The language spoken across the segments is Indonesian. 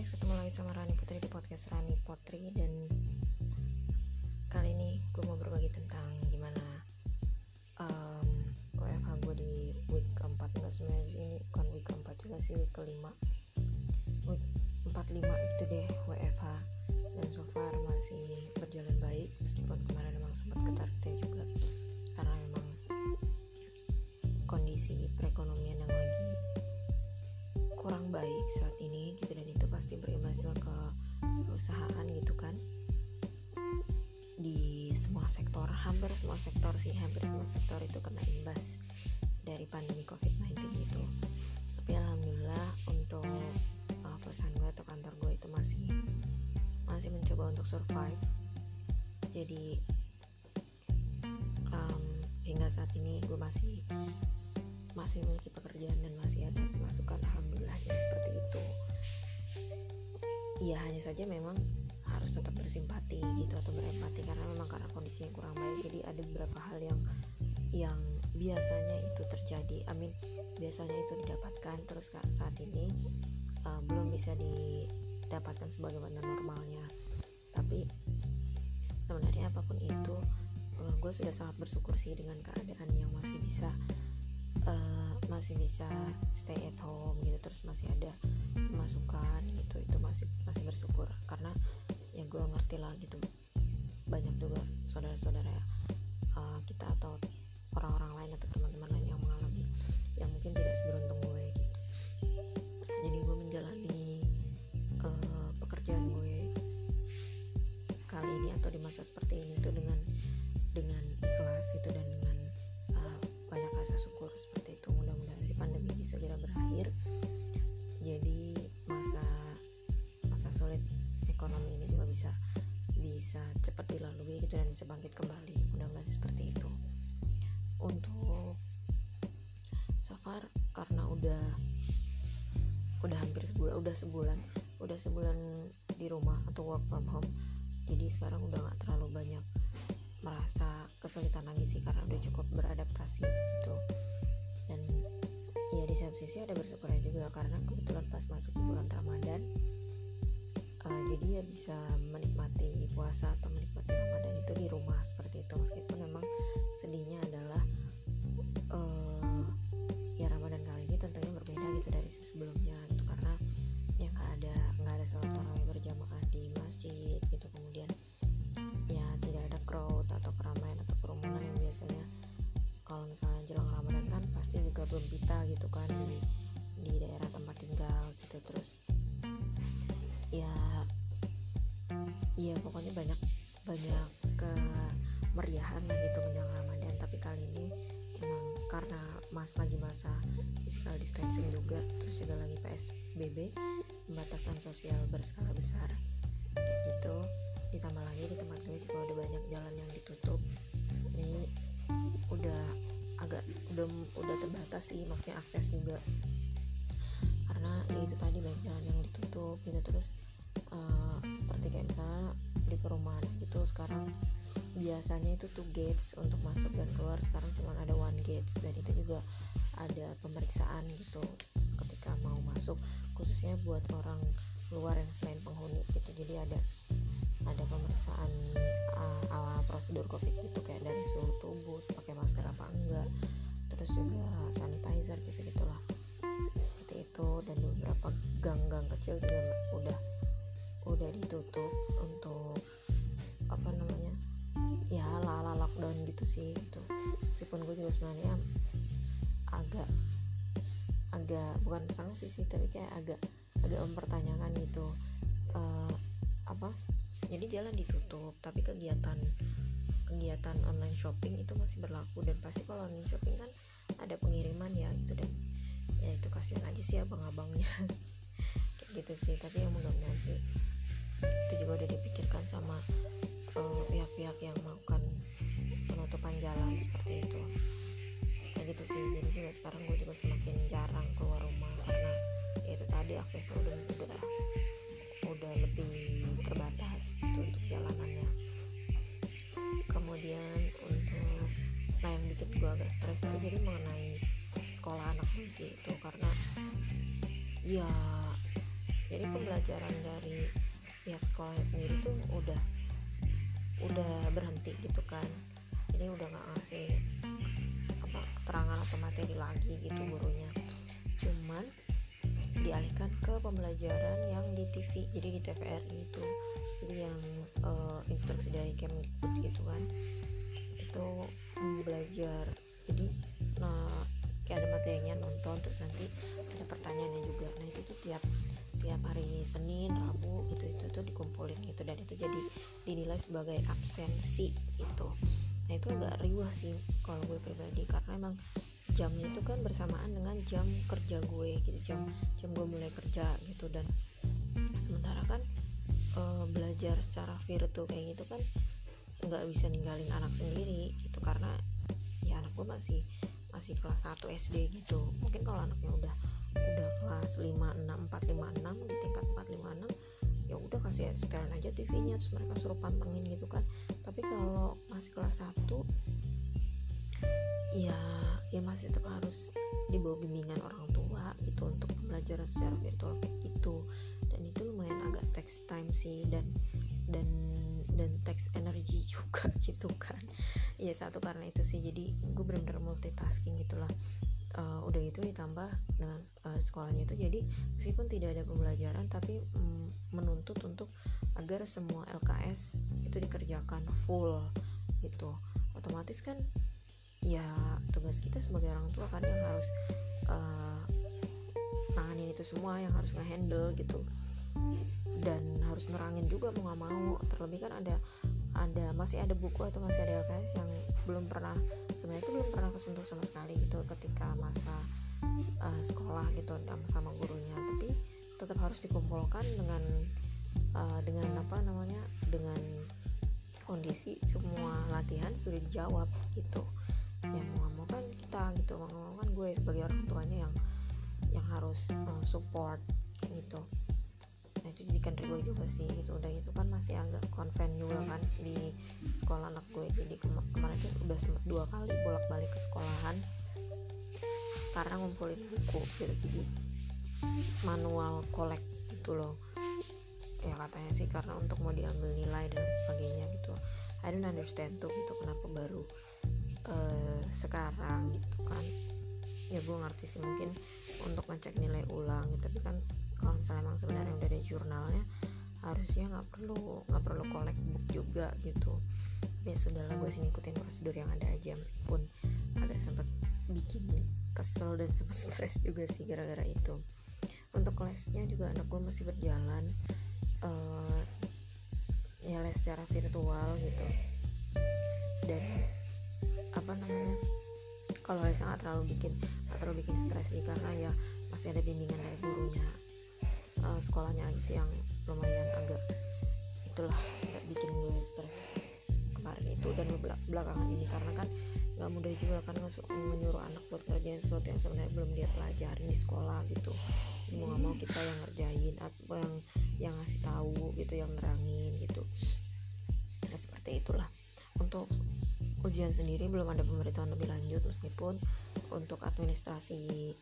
guys, ketemu lagi sama Rani Putri di podcast Rani Putri. Dan kali ini gue mau berbagi tentang gimana um, WFH gue di week keempat. Enggak sebenarnya ini bukan week keempat juga sih week kelima. Week empat lima gitu deh WFH dan so far masih berjalan baik meskipun kemarin memang sempat ketar-ketir juga. Karena memang kondisi perekonomian yang lagi kurang baik saat ini gitu dan itu pasti berimbas juga ke perusahaan gitu kan. Di semua sektor hampir semua sektor sih hampir semua sektor itu kena imbas dari pandemi covid-19 itu tapi alhamdulillah untuk uh, perusahaan gue atau kantor gue itu masih masih mencoba untuk survive. Jadi um, hingga saat ini gue masih masih memiliki pekerjaan dan masih ada pemasukan alhamdulillahnya iya hanya saja memang harus tetap bersimpati gitu atau berempati karena memang karena kondisinya kurang baik. Jadi ada beberapa hal yang yang biasanya itu terjadi. Amin biasanya itu didapatkan. Terus saat ini uh, belum bisa didapatkan sebagaimana normalnya. Tapi sebenarnya apa pun itu uh, gue sudah sangat bersyukur sih dengan keadaan yang masih bisa uh, masih bisa stay at home gitu. Terus masih ada masukan gitu itu masih masih bersyukur. Karena ya gue ngerti lah gitu banyak juga saudara-saudara uh, kita atau orang-orang lain atau teman-teman lain yang mengalami yang mungkin tidak seberuntung gue gitu. Jadi gue menjalani uh, pekerjaan gue kali ini atau di masa seperti ini tuh dengan dengan ikhlas gitu dan dengan banyak rasa syukur seperti ekonomi ini juga bisa bisa cepat dilalui gitu dan bisa bangkit kembali. Mudah-mudahan seperti itu. Untuk so far karena udah udah hampir sebulan udah sebulan udah sebulan di rumah atau work from home jadi sekarang udah nggak terlalu banyak merasa kesulitan lagi sih karena udah cukup beradaptasi gitu. Dan ya di satu sisi ada bersyukurnya juga karena kebetulan pas masuk bulan Ramadan jadi ya bisa menikmati puasa atau menikmati Ramadan itu di rumah seperti itu. Meskipun memang sedihnya adalah uh, ya Ramadan kali ini tentunya berbeda gitu dari sebelumnya gitu. Karena yang nggak ada nggak ada sholat tarawih berjamaah di masjid gitu. Kemudian ya tidak ada crowd atau keramaian atau kerumunan yang biasanya kalau misalnya jelang Ramadan kan pasti juga belum gitu kan di di daerah tempat tinggal gitu. Terus ya iya pokoknya banyak banyak kemeriahan lah gitu menjelang Ramadan. Tapi kali ini memang karena mas lagi masa physical distancing juga terus juga lagi PSBB pembatasan sosial berskala besar. Gitu ditambah lagi di tempat gue juga udah banyak jalan yang ditutup. Ini udah agak udah udah terbatas sih maksudnya akses juga karena ya itu tadi banyak jalan yang ditutup gitu. Terus uh, seperti kayak misalnya di perumahan gitu sekarang biasanya itu two gates untuk masuk dan keluar. Sekarang cuma ada one gates dan itu juga ada pemeriksaan gitu ketika mau masuk. Khususnya buat orang luar yang selain penghuni gitu. Jadi ada ada pemeriksaan uh, ala prosedur covid gitu kayak dari suhu tubuh pakai masker apa enggak. Terus juga sanitizer gitu gitulah seperti itu. Dan beberapa gang-gang kecil juga udah udah ditutup untuk apa namanya ya ala lockdown gitu sih gitu. Meskipun gue juga sebenarnya agak agak bukan sanksi sih tapi kayak agak agak mempertanyakan gitu. Uh, apa jadi jalan ditutup tapi kegiatan kegiatan online shopping itu masih berlaku. Dan pasti kalau online shopping kan ada pengiriman ya gitu dan ya itu kasihan aja sih abang-abangnya kayak gitu sih tapi yang mudah-mudahan sih. Itu juga udah dipikirkan sama pihak-pihak uh, yang melakukan penutupan jalan seperti itu. Kayak gitu sih jadi juga sekarang gue juga semakin jarang keluar rumah karena ya itu tadi aksesnya udah udah udah lebih terbatas gitu untuk jalanannya. Kemudian stres itu jadi mengenai sekolah anak gue sih itu karena ya jadi pembelajaran dari pihak sekolah sendiri tuh udah udah berhenti gitu kan. Jadi udah nggak ngasih apa keterangan atau materi lagi gitu gurunya. Cuman dialihkan ke pembelajaran yang di TV jadi di TVRI itu. Jadi yang uh, instruksi dari Kemdikbud gitu kan. Itu belajar jadi nah kayak ada materinya nonton terus nanti ada pertanyaannya juga. Nah itu tuh tiap tiap hari Senin Rabu gitu itu tuh dikumpulin gitu. Dan itu jadi dinilai sebagai absensi gitu. Nah itu agak riuh sih kalau gue pribadi. Karena emang jamnya itu kan bersamaan dengan jam kerja gue gitu. Jam jam gue mulai kerja gitu. Dan sementara kan e, belajar secara virtual kayak gitu kan nggak bisa ninggalin anak sendiri gitu. Karena gue masih masih kelas 1 SD gitu. Mungkin kalau anaknya udah udah kelas 5 6 4 5 6 di tingkat 4 5 6 ya udah kasih setelan aja TV-nya terus mereka suruh pantengin gitu kan. Tapi kalau masih kelas 1 ya ya masih tetap harus dibawa bimbingan orang tua gitu untuk pembelajaran secara virtual kayak gitu. Dan itu lumayan agak text time sih dan dan dan teks energi juga gitu kan. Ya satu karena itu sih. Jadi gue bener-bener multitasking gitulah uh, udah gitu ditambah dengan uh, sekolahnya itu. Jadi meskipun tidak ada pembelajaran tapi mm, menuntut untuk agar semua LKS itu dikerjakan full gitu. Otomatis kan ya tugas kita sebagai orang tua kan yang harus uh, nanganin itu semua yang harus ngehandle gitu dan harus nerangin juga mau nggak mau. Terlebih kan ada ada masih ada buku atau masih ada LKS yang belum pernah sebenarnya itu belum pernah kesentuh sama sekali gitu ketika masa uh, sekolah gitu sama gurunya. Tapi tetap harus dikumpulkan dengan uh, dengan apa namanya dengan kondisi semua latihan sudah dijawab gitu. Ya mau nggak mau kan kita gitu mau nggak mau kan gue sebagai orang tuanya yang yang harus uh, support kayak gitu itu jadikan gue juga sih gitu. Udah itu kan masih agak konven juga kan di sekolah anak gue jadi kema kemarin tuh udah sempet dua kali bolak balik ke sekolahan karena ngumpulin buku gitu. Jadi manual kolek gitu loh. Ya katanya sih karena untuk mau diambil nilai dan sebagainya gitu. I don't understand tuh gitu kenapa baru uh, sekarang gitu kan ya gue ngerti sih mungkin untuk ngecek nilai ulang gitu. Tapi kan kalau misalnya emang sebenarnya udah ada jurnalnya harusnya nggak perlu nggak perlu collect book juga gitu. Ya sudahlah gue sih ngikutin prosedur yang ada aja meskipun agak sempat bikin kesel dan sempat stres juga sih gara-gara itu. Untuk lesnya juga anak gue masih berjalan uh, ya les secara virtual gitu. Dan apa namanya kalau les sangat terlalu bikin nggak terlalu bikin stres sih karena ya masih ada bimbingan dari gurunya uh, sekolahnya aja sih yang lumayan agak itulah nggak bikin gue stres kemarin itu dan belakangan ini. Karena kan nggak mudah juga kan menyuruh anak buat ngerjain sesuatu yang sebenarnya belum dia pelajarin di sekolah gitu. Mau nggak mau kita yang ngerjain atau yang yang ngasih tahu gitu yang nerangin gitu. Nah seperti itulah. Untuk ujian sendiri belum ada pemberitahuan lebih lanjut meskipun untuk administrasi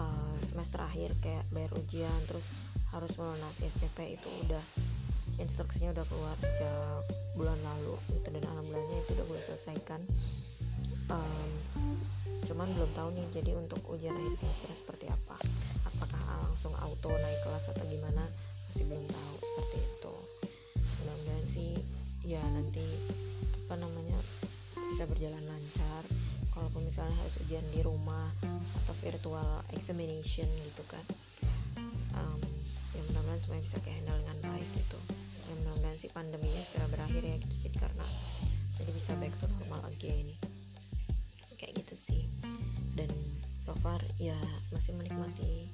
uh, semester akhir kayak bayar ujian terus harus melunasi SPP itu udah instruksinya udah keluar sejak bulan lalu itu dan alhamdulillahnya itu udah gue selesaikan. Um, cuman belum tahu nih jadi untuk ujian akhir semester seperti apa? Apakah langsung auto naik kelas atau gimana? Masih belum tahu seperti itu. Mudah-mudahan sih ya nanti apa namanya bisa berjalan lancar kalaupun misalnya harus ujian di rumah atau virtual examination gitu kan. Um, ya mudah-mudahan semuanya bisa kehandle dengan baik gitu. Ya mudah-mudahan sih pandeminya segera berakhir ya gitu jadi karena jadi bisa back to normal again. Kayak gitu sih. Dan so far ya masih menikmati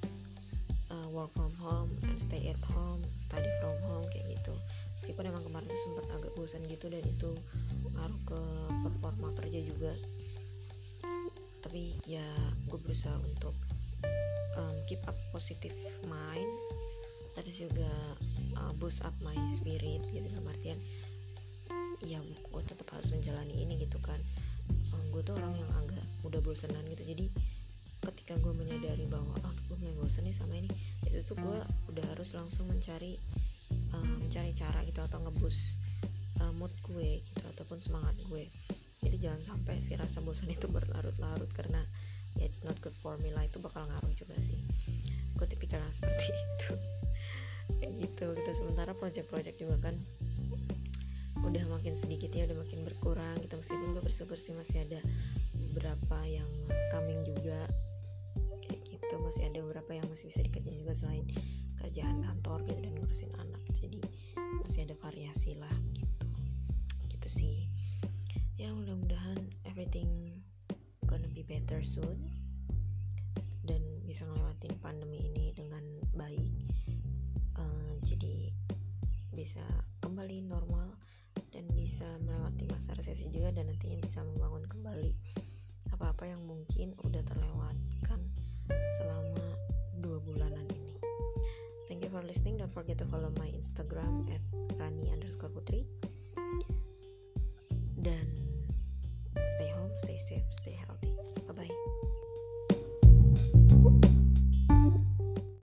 uh, work from home and stay at home study from home kayak gitu meskipun emang kemarin sempat agak bosan gitu dan itu ngaruh ke performa kerja juga. Tapi ya gue berusaha untuk um, keep up positive mind terus juga uh, boost up my spirit gitu. Dalam artian ya gue tetap harus menjalani ini gitu kan. Um, gue tuh orang yang agak mudah bosanan gitu. Jadi ketika gue menyadari bahwa ah gue mulai bosen nih sama ini itu tuh gue udah harus langsung mencari mencari cara gitu atau ngebus uh, mood gue gitu ataupun semangat gue. Jadi jangan sampai si rasa bosan itu berlarut-larut karena ya it's not good for me lah itu bakal ngaruh juga sih. Gue tipikal seperti itu. Kayak gitu gitu. Sementara project-project juga kan udah makin sedikit ya udah makin berkurang gitu. Meskipun gue bersyukur sih masih ada beberapa yang coming juga. Kayak gitu masih ada beberapa yang masih bisa dikerjain juga selain kerjaan kantor gitu dan ngurusin anak. jadi dan bisa ngelewatin pandemi ini dengan baik uh, jadi bisa kembali normal dan bisa melewati masa resesi juga dan nantinya bisa membangun kembali apa-apa yang mungkin udah terlewatkan selama dua bulanan ini. Thank you for listening. Don't forget to follow my Instagram at rani underscore putri. Dan stay home, stay safe, stay healthy.